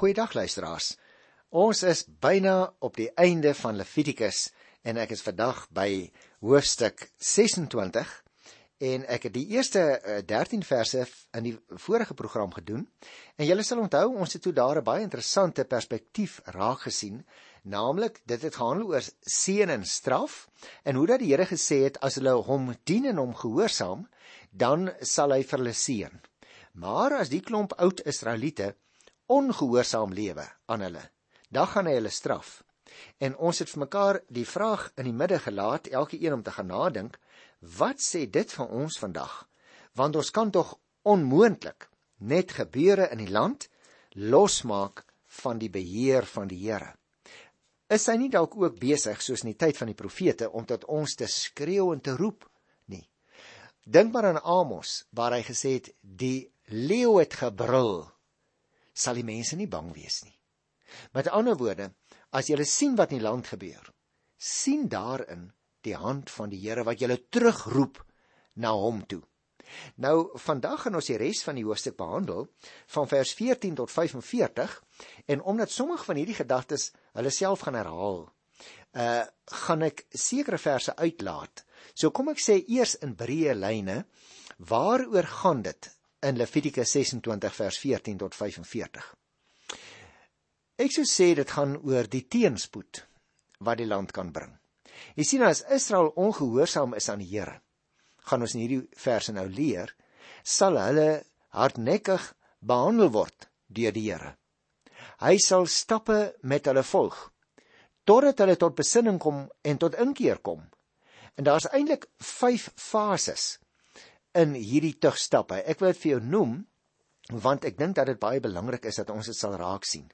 Goeiedag luisteraars. Ons is byna op die einde van Levitikus en ek is vandag by hoofstuk 26 en ek het die eerste 13 eh, verse in die vorige program gedoen. En julle sal onthou ons het toe daar 'n baie interessante perspektief raak gesien, naamlik dit het gehandel oor seën en straf en hoe dat die Here gesê het as hulle hom dien en hom gehoorsaam, dan sal hy vir hulle seën. Maar as die klomp oud Israeliete ongehoorsaam lewe aan hulle, dan gaan hy hulle straf. En ons het vir mekaar die vraag in die middag gelaat, elke een om te gaan nadink, wat sê dit van ons vandag? Want ons kan tog onmoontlik net gebeure in die land losmaak van die beheer van die Here. Is hy nie dalk ook besig soos in die tyd van die profete om tot ons te skreeu en te roep nie? Dink maar aan Amos waar hy gesê het die leeu het gebrul sal die mense nie bang wees nie. Met ander woorde, as jy sien wat in die land gebeur, sien daarin die hand van die Here wat julle terugroep na hom toe. Nou vandag gaan ons die res van die hoofstuk behandel van vers 14 tot 45 en omdat sommige van hierdie gedagtes hulle self gaan herhaal, uh gaan ek sekere verse uitlaat. So kom ek sê eers in breë lyne waaroor gaan dit in Levitikus 26 vers 14 tot 45. Ek sou sê dit gaan oor die teenspoed wat die land kan bring. Jy sien as Israel ongehoorsaam is aan die Here, gaan ons in hierdie verse nou leer, sal hulle hardnekkig behandel word deur die Here. Hy sal stappe met hulle volg totdat hulle tot besinning kom en tot inkeer kom. En daar's eintlik 5 fases in hierdie tugstappe. Ek wil dit vir jou noem want ek dink dat dit baie belangrik is dat ons dit sal raak sien.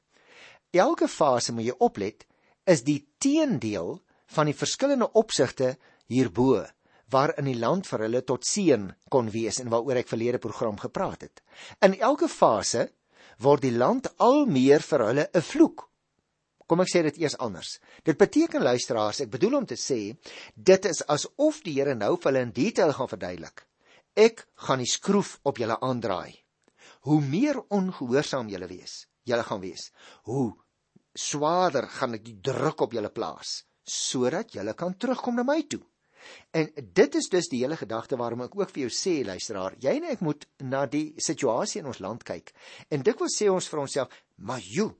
Elke fase moet jy oplet is die teendeel van die verskillende opsigte hierbo waarin die land vir hulle tot seën kon wees en waaroor ek verlede program gepraat het. In elke fase word die land al meer vir hulle 'n vloek. Kom ek sê dit eers anders. Dit beteken luisteraars, ek bedoel om te sê, dit is asof die Here nou vir hulle in detail gaan verduidelik Ek gaan die skroef op julle aandraai. Hoe meer ongehoorsaam julle wees, julle gaan wees, hoe swaarder gaan ek die druk op julle plaas sodat julle kan terugkom na my toe. En dit is dus die hele gedagte waarom ek ook vir jou sê luisteraar, jy en ek moet na die situasie in ons land kyk. En dikwels sê ons vir onsself, maar joe,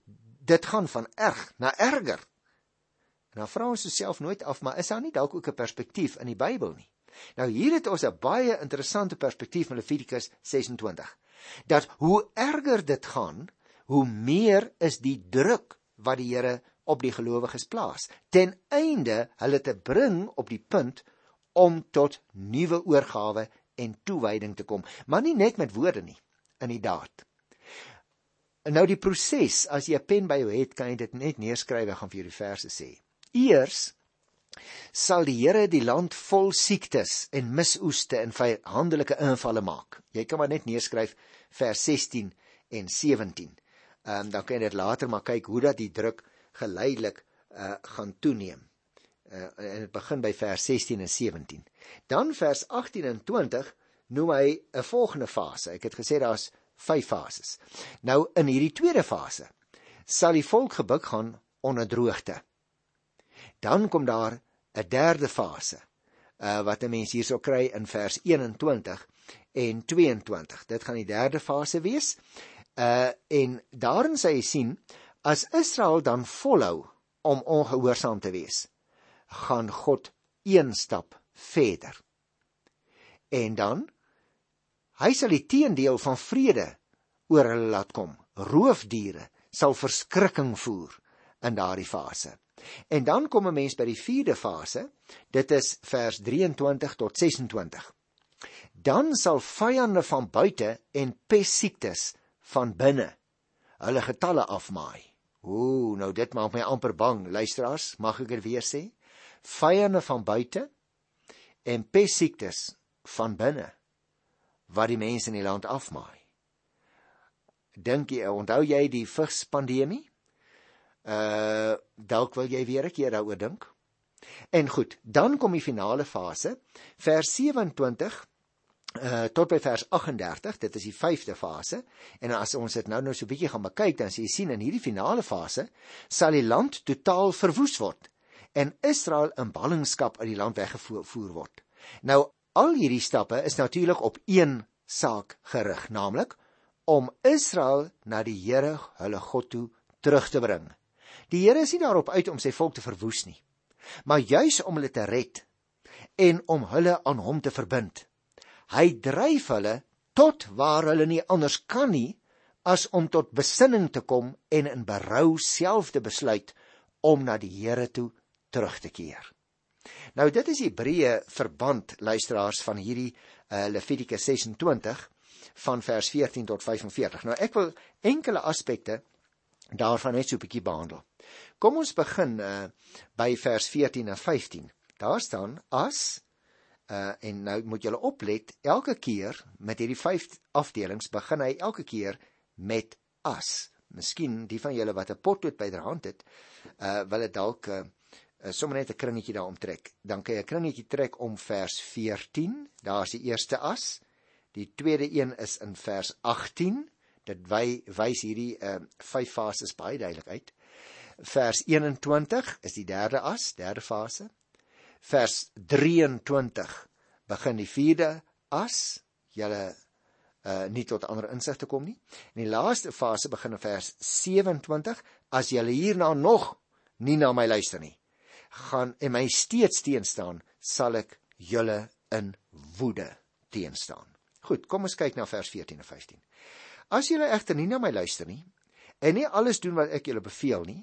dit gaan van erg na erger. En dan vra ons osself nooit af, maar is daar nie dalk ook 'n perspektief in die Bybel nie? Nou hier het ons 'n baie interessante perspektief in Levitikus 26. Dat hoe erger dit gaan, hoe meer is die druk wat die Here op die gelowiges plaas ten einde hulle te bring op die punt om tot nuwe oorgawe en toewyding te kom, maar nie net met woorde nie, in die daad. En nou die proses, as jy 'n pen by jou het, kan jy dit net neerskryf, ek gaan vir julle die verse sê. Eers sal die Here die land vol siektes en misoeste en vyandelike invalle maak. Jy kan maar net neerskryf vers 16 en 17. Ehm um, dan kan jy dit later maar kyk hoe dat die druk geleidelik uh gaan toeneem. Uh en dit begin by vers 16 en 17. Dan vers 18 en 20 noem hy 'n volgende fase. Ek het gesê daar's 5 fases. Nou in hierdie tweede fase sal die volk gebuk gaan onder droogte. Dan kom daar 'n derde fase uh wat 'n mens hierso kry in vers 21 en 22. Dit gaan die derde fase wees. Uh en daarin sê hy sien as Israel dan volhou om ongehoorsaam te wees, gaan God een stap verder. En dan hy sal die teendeel van vrede oor hulle laat kom. Roofdiere sal verskrikking voer in daardie fase. En dan kom 'n mens by die 4de fase. Dit is vers 23 tot 26. Dan sal vyande van buite en pessiektes van binne hulle getalle afmaai. Ooh, nou dit maak my amper bang. Luisteraars, mag ek dit weer sê? Vyande van buite en pessiektes van binne wat die mense in die land afmaai. Dink jy, onthou jy die vigspandemie? Uh dalk wil jy weer 'n keer daaroor dink. En goed, dan kom die finale fase, vers 27 uh tot by vers 38, dit is die 5de fase. En as ons dit nou nou so bietjie gaan bekyk, dan sien jy sien in hierdie finale fase sal die land totaal verwoes word en Israel in ballingskap uit die land weggevoer word. Nou al hierdie stappe is natuurlik op een saak gerig, naamlik om Israel na die Here, hulle God toe terug te bring. Die Here is nie daarop uit om sy volk te verwoes nie, maar juis om hulle te red en om hulle aan hom te verbind. Hy dryf hulle tot waar hulle nie anders kan nie as om tot besinning te kom en in berou self te besluit om na die Here toe terug te keer. Nou dit is die breë verband luisteraars van hierdie uh, Levitikus 26 van vers 14 tot 45. Nou ek wil enkele aspekte daarvan net so 'n bietjie behandel. Kom ons begin uh, by vers 14 en 15. Daar staan as uh, en nou moet julle oplet elke keer met hierdie vyf afdelings begin hy elke keer met as. Miskien die van julle wat 'n potlood byderhand het, uh, wil dit dalk uh, sommer net 'n kringetjie daar omtrek. Dan kan jy 'n kringetjie trek om vers 14. Daar's die eerste as. Die tweede een is in vers 18. Dit wy, wys hierdie uh, vyf fases baie duidelik uit. Vers 21 is die derde as, derde fase. Vers 23 begin die vierde as. Julle uh nie tot ander insig te kom nie. En die laaste fase begin in vers 27 as julle hierna nog nie na my luister nie gaan en my steeds teenstaan, sal ek julle in woede teenstaan. Goed, kom ons kyk na vers 14 en 15. As julle egter nie na my luister nie en nie alles doen wat ek julle beveel nie,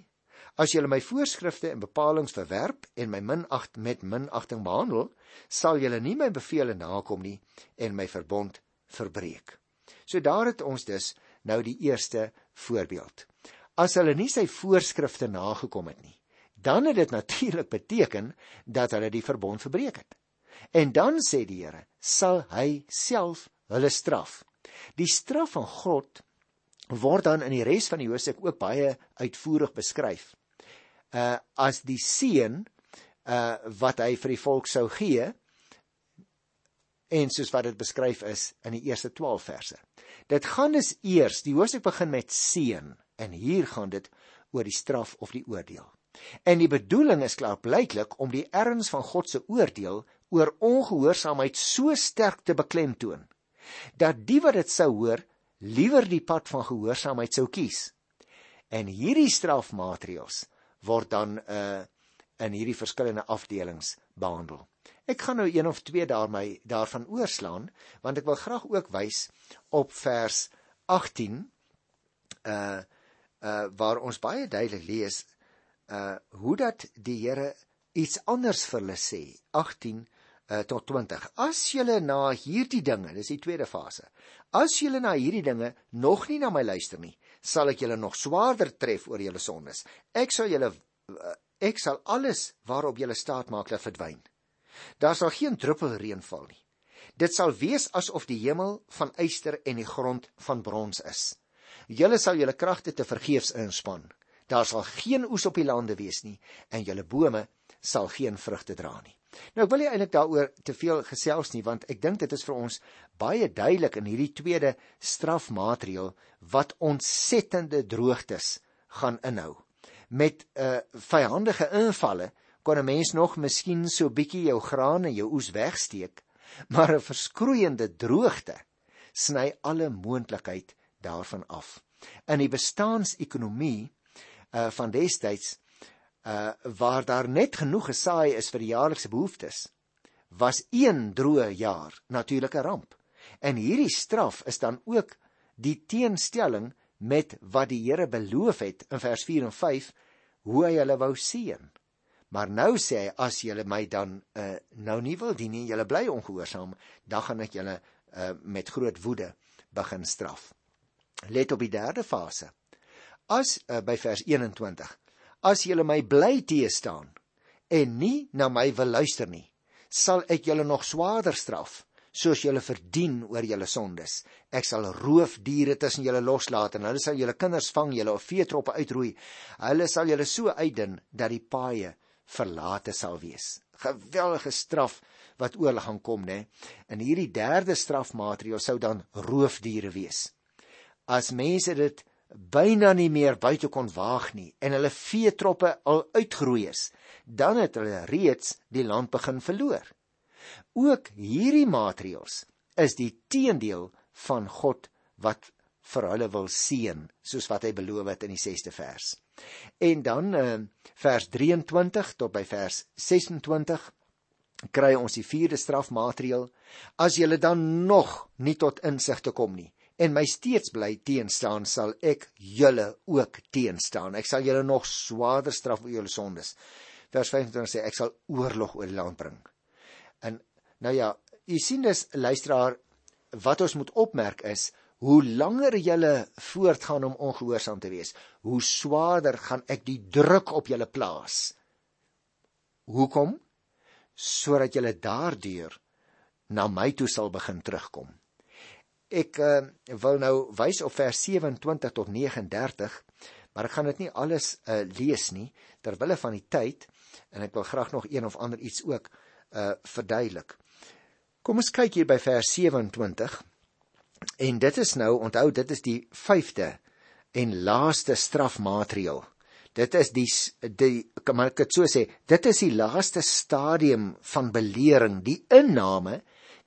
as julle my voorskrifte en bepalinge verwerp en my minacht met minagting behandel, sal julle nie my bevele nakom nie en my verbond verbreek. So daar het ons dus nou die eerste voorbeeld. As hulle nie sy voorskrifte nagekom het nie, dan het dit natuurlik beteken dat hulle die verbond verbreek het. En dan sê die Here, sal hy self hulle straf. Die straf van God word dan in die res van die Hosea ook baie uitvoerig beskryf. Uh as die seën uh wat hy vir die volk sou gee en soos wat dit beskryf is in die eerste 12 verse. Dit gaan dus eers, die Hosea begin met seën en hier gaan dit oor die straf of die oordeel. En die bedoeling is klaarblyklik om die erns van God se oordeel oor ongehoorsaamheid so sterk te beklemtoon dat die wat dit sou hoor liewer die pad van gehoorsaamheid sou kies. En hierdie strafmaatreëls word dan uh in hierdie verskillende afdelings behandel. Ek gaan nou een of twee daarmee daarvan oorslaan want ek wil graag ook wys op vers 18 uh uh waar ons baie duidelik lees uh hoe dat die Here iets anders vir hulle sê 18 uh, tot 20 as julle na hierdie dinge dis die tweede fase as julle na hierdie dinge nog nie na my luister nie sal ek julle nog swaarder tref oor julle sondes. Ek sal julle uh, ek sal alles waarop julle staat maak laat verdwyn. Daar sal geen druppel reën val nie. Dit sal wees asof die hemel van yster en die grond van brons is. Julle sal julle kragte te vergeefs inspann Daar sal geen oes op die lande wees nie en julle bome sal geen vrugte dra nie. Nou ek wil nie eintlik daaroor te veel gesels nie want ek dink dit is vir ons baie duidelik in hierdie tweede strafmaatreël wat ontsettende droogtes gaan inhou. Met 'n uh, vyhandige invalle kon 'n mens nog miskien so bietjie jou graan en jou oes wegsteek, maar 'n verskroeiende droogte sny alle moontlikheid daarvan af. In die bestaansekonomie uh van destyds uh waar daar net genoeg gesaai is vir die jaarlikse behoeftes was een droë jaar natuurlike ramp. En hierdie straf is dan ook die teenstelling met wat die Here beloof het in vers 4 en 5 hoe hy hulle wou seën maar nou sê hy as julle my dan uh nou nie wil dien nie julle bly ongehoorsaam dan gaan ek julle uh met groot woede begin straf. Let op die derde fase. As uh, by vers 21 as julle my bly teë staan en nie na my wil luister nie sal ek julle nog swaarder straf soos julle verdien oor julle sondes ek sal roofdiere tussen julle loslaat en hulle sal julle kinders vang julle of veetroppe uitroei hulle sal julle so uitdin dat die paaie verlate sal wees geweldige straf wat oor hulle gaan kom, né? En hierdie derde strafmaatreël sou dan roofdiere wees. As mense dit byna nie meer buite kon waag nie en hulle veetroppe al uitgeroei is, dan het hulle reeds die land begin verloor. Ook hierdie maatreëls is die teendeel van God wat vir hulle wil seën, soos wat hy beloof het in die 6ste vers. En dan uh, vers 23 tot by vers 26 kry ons die vierde strafmaatreël: As julle dan nog nie tot insig te kom nie en my steeds bly teenstaan, sal ek julle ook teenstaan. Ek sal julle nog swaarder straf oor julle sondes. Vers 25 sê ek sal oorlog oor die land bring. En nou ja, u sien dus luisteraar wat ons moet opmerk is hoe langer julle voortgaan om ongehoorsaam te wees, hoe swaarder gaan ek die druk op julle plaas. Hoekom? Sodat julle daardeur na my toe sal begin terugkom. Ek uh, wil nou wys op vers 27 tot 39, maar ek gaan dit nie alles uh, lees nie ter wille van die tyd en ek wil graag nog een of ander iets ook uh verduidelik. Kom ons kyk hier by vers 27. En dit is nou, onthou, dit is die 5de en laaste strafmaatreël. Dit is die die kan ek dit so sê, dit is die laaste stadium van belering, die inname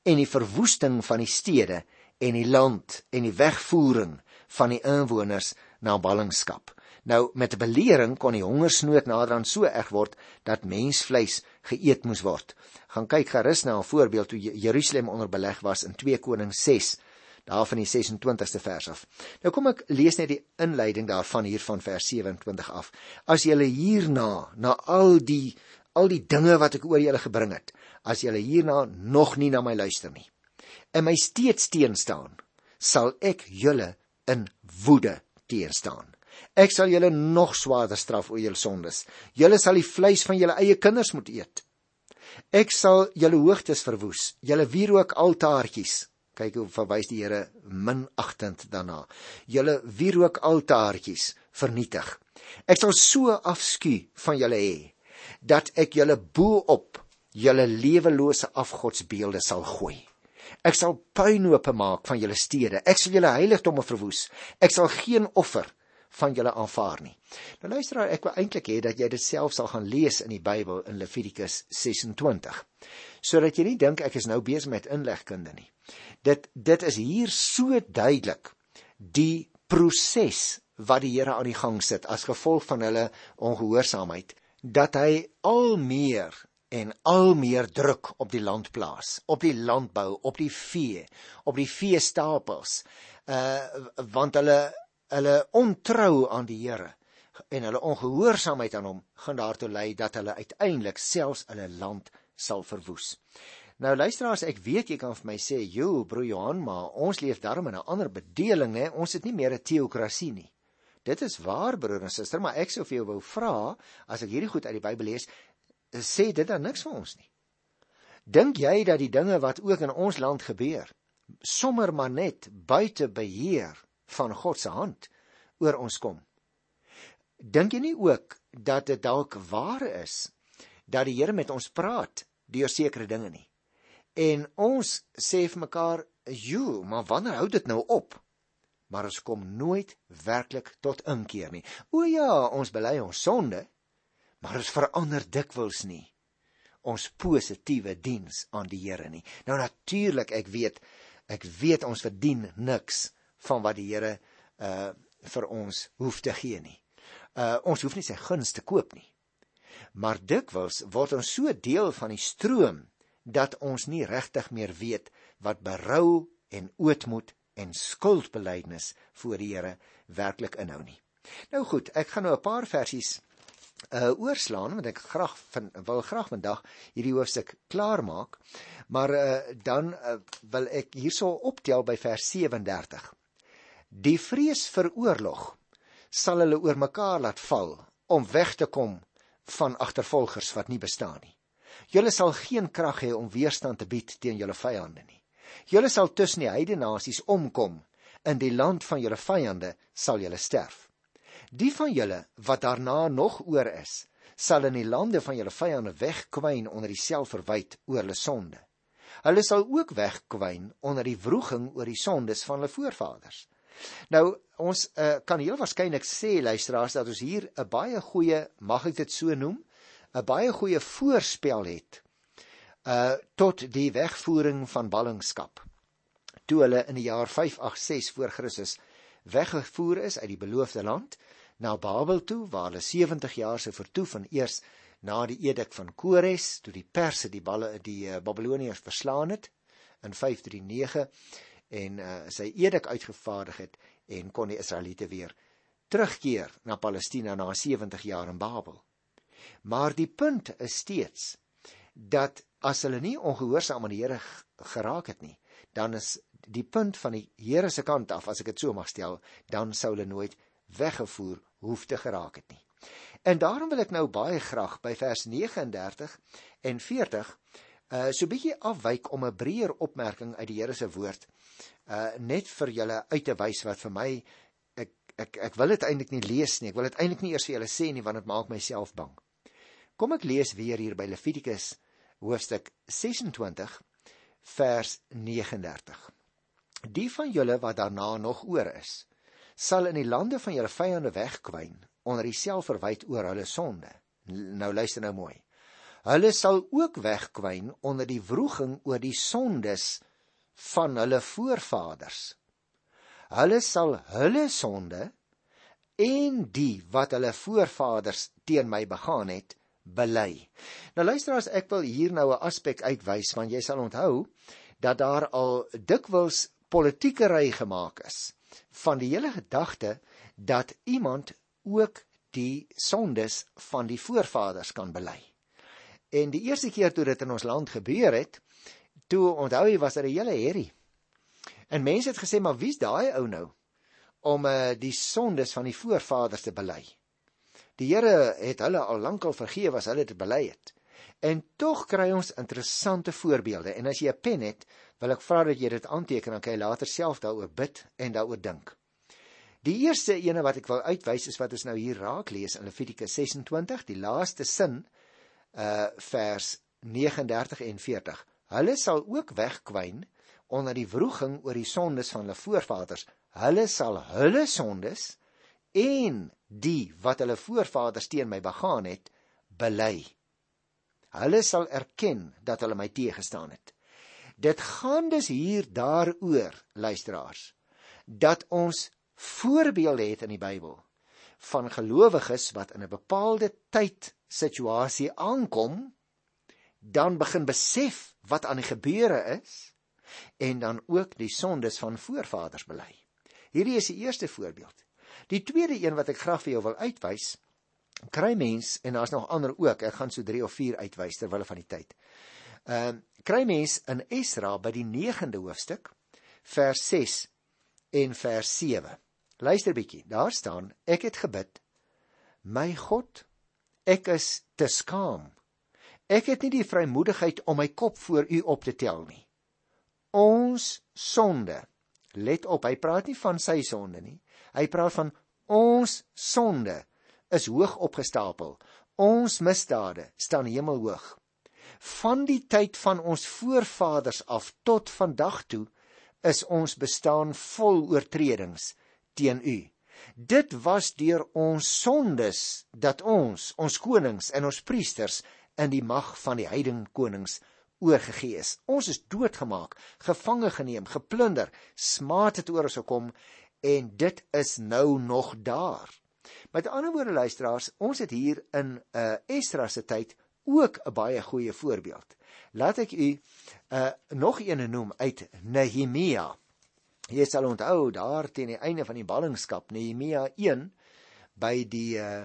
en die verwoesting van die stede en die land en die wegvoering van die inwoners na ballingskap. Nou met 'n belering kon die hongersnood naderhand so erg word dat mensvleis geëet moes word. Gaan kyk gerus na 'n voorbeeld toe Jerusalem onder beleg was in 2 Konings 6 daar van die 26ste vers af. Nou kom ek lees net die inleiding daarvan hier van vers 27 af. As julle hierna na al die al die dinge wat ek oor julle gebring het, as julle hierna nog nie na my luister nie en my steeds teenstaan, sal ek julle in woede teenstaan. Ek sal julle nog swaarder straf oor julle sondes. Julle sal die vleis van julle eie kinders moet eet. Ek sal julle hoogtes verwoes, julle wierook altaartjies. Kyk hoe verwys die Here minagtend daarna. Julle wierook altaartjies vernietig. Ek sal so afskuw van julle hê dat ek julle bo op julle lewelose afgodsbeelde sal gooi. Ek sal puinhope maak van julle stede. Ek sal julle heiligdomme verwoes. Ek sal geen offer van julle aanvaar nie. Nou luister, ek wil eintlik hê dat jy dit self sal gaan lees in die Bybel in Levitikus 26. Sodat jy nie dink ek is nou besig met inlegkunde nie. Dit dit is hier so duidelik die proses wat die Here aan die gang sit as gevolg van hulle ongehoorsaamheid dat hy al meer en al meer druk op die land plaas, op die landbou, op die vee, op die veestapels. Uh want hulle hulle ontrou aan die Here en hulle ongehoorsaamheid aan hom gaan daartoe lei dat hulle uiteindelik selfs hulle land sal verwoes. Nou luisteraars, ek weet jy kan vir my sê, "Jo, broer Johan, maar ons leef darm in 'n ander bedeling, hè. Ons het nie meer 'n teokrasie nie." Dit is waar, broer en suster, maar ek sou vir jou wou vra, as ek hierdie goed uit die Bybel lees, sê dit dan niks vir ons nie. Dink jy dat die dinge wat ook in ons land gebeur, sommer maar net buite beheer van God se hand oor ons kom? Dink jy nie ook dat dit dalk waar is dat die Here met ons praat deur sekere dinge nie? En ons sê vir mekaar, "Jo, maar wanneer hou dit nou op?" Maar ons kom nooit werklik tot inkeer nie. O ja, ons bely ons sonde, maar ons verander dikwels nie ons positiewe diens aan die Here nie. Nou natuurlik, ek weet, ek weet ons verdien niks van wat die Here uh vir ons hoef te gee nie. Uh ons hoef nie sy guns te koop nie. Maar dikwels word ons so deel van die stroom dat ons nie regtig meer weet wat berou en ootmoed en skuldbeleidnes voor die Here werklik inhou nie. Nou goed, ek gaan nou 'n paar versies uh oorslaan want ek graag van wil graag vandag hierdie hoofstuk klaar maak. Maar uh dan uh, wil ek hierso optel by vers 37. Die vrees vir oorlog sal hulle oor mekaar laat val om weg te kom van agtervolgers wat nie bestaan nie. Julle sal geen krag hê om weerstand te bied teen julle vyande nie. Julle sal tussen die heidene nasies omkom. In die land van julle vyande sal julle sterf. Die van julle wat daarna nog oor is, sal in die lande van julle vyande wegkwyn onder die selfverwyd oor hulle sonde. Hulle sal ook wegkwyn onder die wroging oor die sondes van hulle voorvaders. Nou ons uh, kan heel waarskynlik sê luisteraars dat ons hier 'n baie goeie, mag ek dit so noem, 'n baie goeie voorspel het uh tot die wegvoering van ballingskap. Toe hulle in die jaar 586 voor Christus weggevoer is uit die beloofde land na Babel toe waar hulle 70 jaar se vertoef van eers na die edik van Kores toe die Perse die balle die uh, Babiloniërs verslaan het in 539 en uh, sy edik uitgevaardig het en kon die Israeliete weer terugkeer na Palestina na 70 jaar in Babel. Maar die punt is steeds dat as hulle nie ongehoorsaam aan die Here geraak het nie, dan is die punt van die Here se kant af, as ek dit so mag stel, dan sou hulle nooit weggevoer hoef te geraak het nie. En daarom wil ek nou baie graag by vers 39 en 40 uh so bietjie afwyk om 'n breër opmerking uit die Here se woord uh net vir julle uit te wys wat vir my ek ek ek wil dit eintlik nie lees nie. Ek wil dit eintlik nie eers vir julle sê nie want dit maak myself bang. Kom ek lees weer hier by Levitikus hoofstuk 26 vers 39. Die van julle wat daarna nog oor is, sal in die lande van julle vyande wegkwyn onder die selfverwyd oor hulle sonde. Nou luister nou mooi. Hulle sal ook wegkwyn onder die wroging oor die sondes van hulle voorvaders. Hulle sal hulle sonde en die wat hulle voorvaders teen my begaan het, bely. Nou luister as ek wil hier nou 'n aspek uitwys want jy sal onthou dat daar al dikwels politiekery gemaak is van die hele gedagte dat iemand ook die sondes van die voorvaders kan bely. En die eerste keer toe dit in ons land gebeur het, toe onthou jy was daar 'n hele herrie. En mense het gesê maar wie's daai ou nou om uh, die sondes van die voorvaders te bely? Die Here het hulle al lankal vergewe as hulle dit bely het. En tog kry ons interessante voorbeelde en as jy 'n pen het, wil ek vra dat jy dit aanteken dan kan jy later self daaroor bid en daaroor dink. Die eerste ene wat ek wil uitwys is wat ons nou hier raak lees in Levitikus 26, die laaste sin uh vers 39 en 40. Hulle sal ook wegkwyn onder die wroging oor die sondes van hulle voorvaders. Hulle sal hulle sondes en die wat hulle voorvaders teen my begaan het, bely. Hulle sal erken dat hulle my teëgestaan het. Dit gaan dus hier daaroor, luisteraars, dat ons voorbeelde het in die Bybel van gelowiges wat in 'n bepaalde tyd situasie aankom, dan begin besef wat aan die gebeure is en dan ook die sondes van voorvaders bely. Hierdie is die eerste voorbeeld. Die tweede een wat ek graag vir jou wil uitwys, kry mens en daar's nog ander ook. Ek gaan so 3 of 4 uitwys terwyl van die tyd. Ehm uh, kry mens in Esra by die 9de hoofstuk vers 6 en vers 7. Luister bietjie. Daar staan: Ek het gebid, my God, ek is te skaam. Ek het nie die vrymoedigheid om my kop voor u op te tel nie. Ons sonde. Let op, hy praat nie van sy sonde nie. Hy praat van ons sonde is hoog opgestapel. Ons misdade staan hemelhoog. Van die tyd van ons voorvaders af tot vandag toe is ons bestaan vol oortredings teen U. Dit was deur ons sondes dat ons, ons konings en ons priesters in die mag van die heiding konings oorgegee is. Ons is doodgemaak, gevange geneem, geplunder, smaad het oor ons gekom en dit is nou nog daar. Met ander woorde luisteraars, ons het hier in 'n uh, Esdra se tyd ook 'n baie goeie voorbeeld. Laat ek u uh, nog een noem uit Nehemia. Jy sal onthou daar teen die einde van die ballingskap Nehemia 1 by die uh,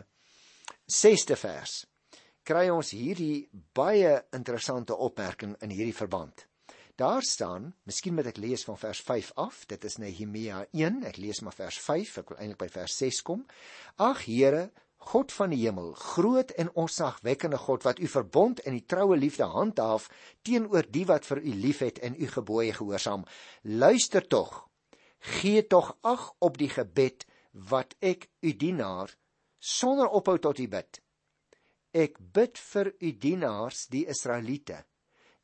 6ste vers kry ons hierdie baie interessante opmerking in hierdie verband. Daar staan, miskien moet ek lees van vers 5 af. Dit is Nehemia 1. Ek lees maar vers 5. Ek wil eintlik by vers 6 kom. Ag Here, God van die hemel, groot en ontzagwekkende God wat u verbond en die troue liefde handhaaf teenoor die wat vir u liefhet en u gebooie gehoorsaam. Luister tog. Gee tog ag op die gebed wat ek u dienaar sonder ophou tot u bid Ek bid vir u dienaars die Israeliete.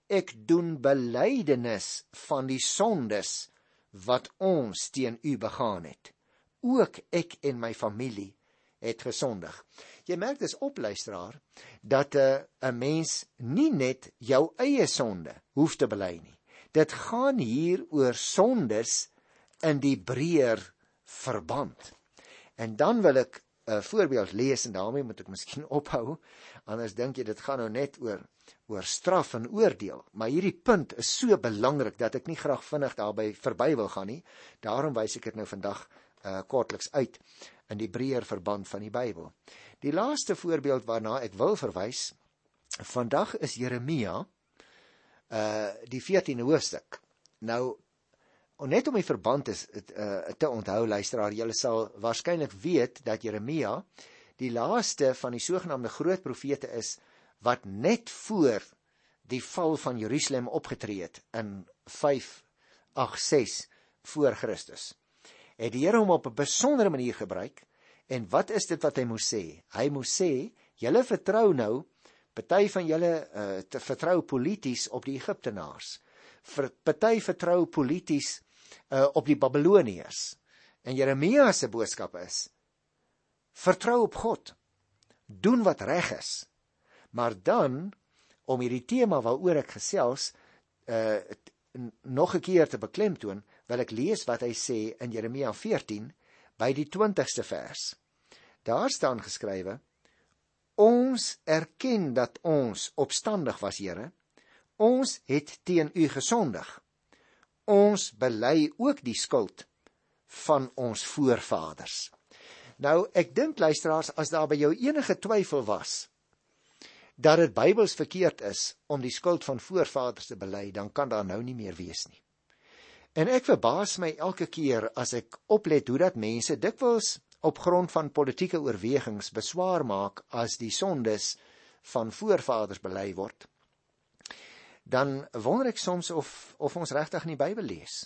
Ek doen belydenis van die sondes wat ons teen u begaan het. Ook ek en my familie het gesondig. Jy merk dis op luisteraar dat 'n uh, mens nie net jou eie sonde hoef te bely nie. Dit gaan hier oor sondes in die breër verband. En dan wil ek 'n voorbeeld lees en daarmee moet ek miskien ophou. Anders dink jy dit gaan nou net oor oor straf en oordeel, maar hierdie punt is so belangrik dat ek nie graag vinnig daarby verby wil gaan nie. Daarom wys ek dit nou vandag uh kortliks uit in die breër verband van die Bybel. Die laaste voorbeeld waarna ek wil verwys vandag is Jeremia uh die 14de hoofstuk. Nou net om die verband is uh, te onthou luisteraar, julle sal waarskynlik weet dat Jeremia die laaste van die sogenaamde groot profete is wat net voor die val van Jerusalem opgetree het in 586 voor Christus. Het die Here hom op 'n besondere manier gebruik en wat is dit wat hy moes sê? Hy moes sê, julle vertrou nou Party van julle uh, te vertrou polities op die Egiptenaars. Vir party vertrou polities uh, op die Babiloniërs. En Jeremia se boodskap is: Vertrou op God. Doen wat reg is. Maar dan om hierdie tema waaroor ek gesels uh nog 'n keer te beklemtoon, wil ek lees wat hy sê in Jeremia 14 by die 20ste vers. Daar staan geskrywe: Ons erken dat ons opstandig was, Here. Ons het teen U gesondig. Ons bely ook die skuld van ons voorvaders. Nou, ek dink luisteraars, as daar by jou enige twyfel was dat dit Bybels verkeerd is om die skuld van voorvaders te bely, dan kan daar nou nie meer wees nie. En ek verbaas my elke keer as ek oplet hoe dat mense dikwels op grond van politieke oorwegings beswaar maak as die sondes van voorvaders bely word dan wonder ek soms of of ons regtig in die Bybel lees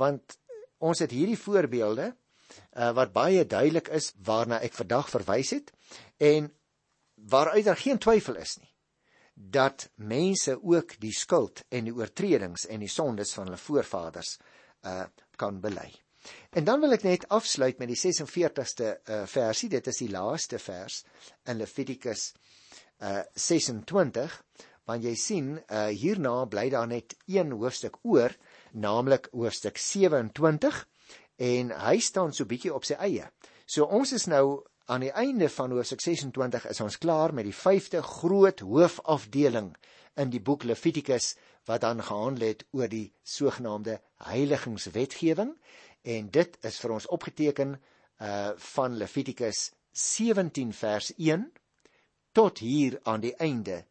want ons het hierdie voorbeelde uh, wat baie duidelik is waarna ek vandag verwys het en waaruit daar geen twyfel is nie dat mense ook die skuld en die oortredings en die sondes van hulle voorvaders uh, kan bely En dan wil ek net afsluit met die 46ste uh, versie. Dit is die laaste vers in Levitikus uh 26, want jy sien uh hierna bly daar net een hoofstuk oor, naamlik hoofstuk 27 en hy staan so bietjie op sy eie. So ons is nou aan die einde van hoofstuk 26 is ons klaar met die 5de groot hoofafdeling in die boek Levitikus wat dan gehandel het oor die sogenaamde heiligingswetgewing en dit is vir ons opgeteken uh van Levitikus 17 vers 1 tot hier aan die einde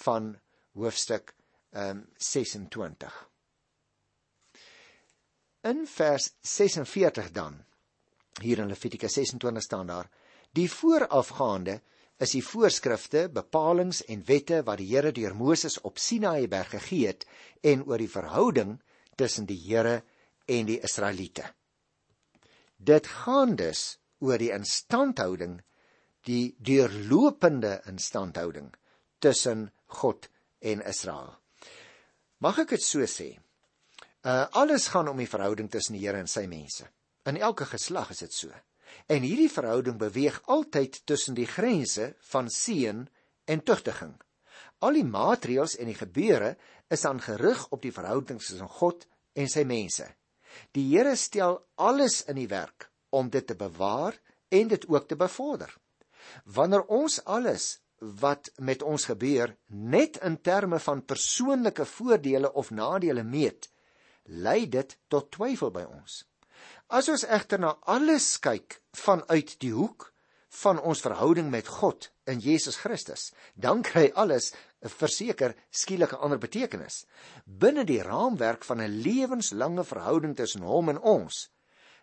van hoofstuk um 26. In vers 46 dan hier in Levitikus 26 staan daar die voorafgaande is die voorskrifte, bepalinge en wette wat die Here deur Moses op Sinaï berg gegee het en oor die verhouding tussen die Here en die Israeliete. Dit gaan dus oor die instandhouding, die deurlopende instandhouding tussen God en Israel. Mag ek dit so sê? Uh alles gaan om die verhouding tussen die Here en sy mense. In elke geslag is dit so. En hierdie verhouding beweeg altyd tussen die grense van seën en tugtiging. Al die maatreëls en die gebeure is aan gerig op die verhouding tussen God en sy mense. Die Here stel alles in die werk om dit te bewaar en dit ook te bevorder. Wanneer ons alles wat met ons gebeur net in terme van persoonlike voordele of nadele meet, lei dit tot twyfel by ons. As ons egter na alles kyk vanuit die hoek van ons verhouding met God in Jesus Christus, dan kry alles verseker skielik 'n ander betekenis. Binne die raamwerk van 'n lewenslange verhouding tussen hom en ons,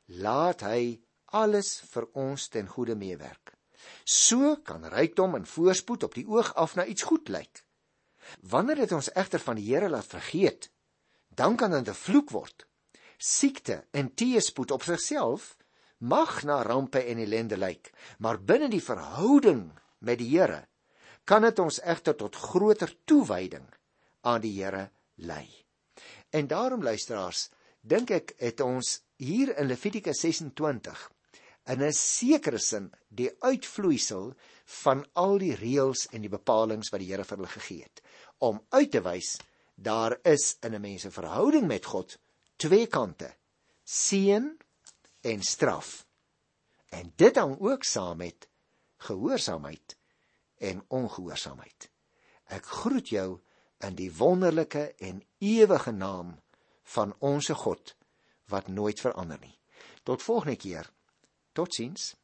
laat hy alles vir ons ten goeie meewerk. So kan rykdom en voorspoed op die oog af na iets goed lyk. Wanneer dit ons egter van die Here laat vergeet, dan kan dit 'n vloek word. Siekte en teëspoed op sigself mag na rampe en ellende lyk, maar binne die verhouding met die Here kan dit ons egter tot groter toewyding aan die Here lei. En daarom luisteraars, dink ek het ons hier in Levitikus 26 in 'n sekere sin die uitvloeisel van al die reëls en die bepalinge wat die Here vir hulle gegee het. Om uit te wys daar is in 'n mens se verhouding met God twee kante seën en straf. En dit hang ook saam met gehoorsaamheid en ongehoorsaamheid. Ek groet jou in die wonderlike en ewige naam van onsse God wat nooit verander nie. Tot volgende keer totsiens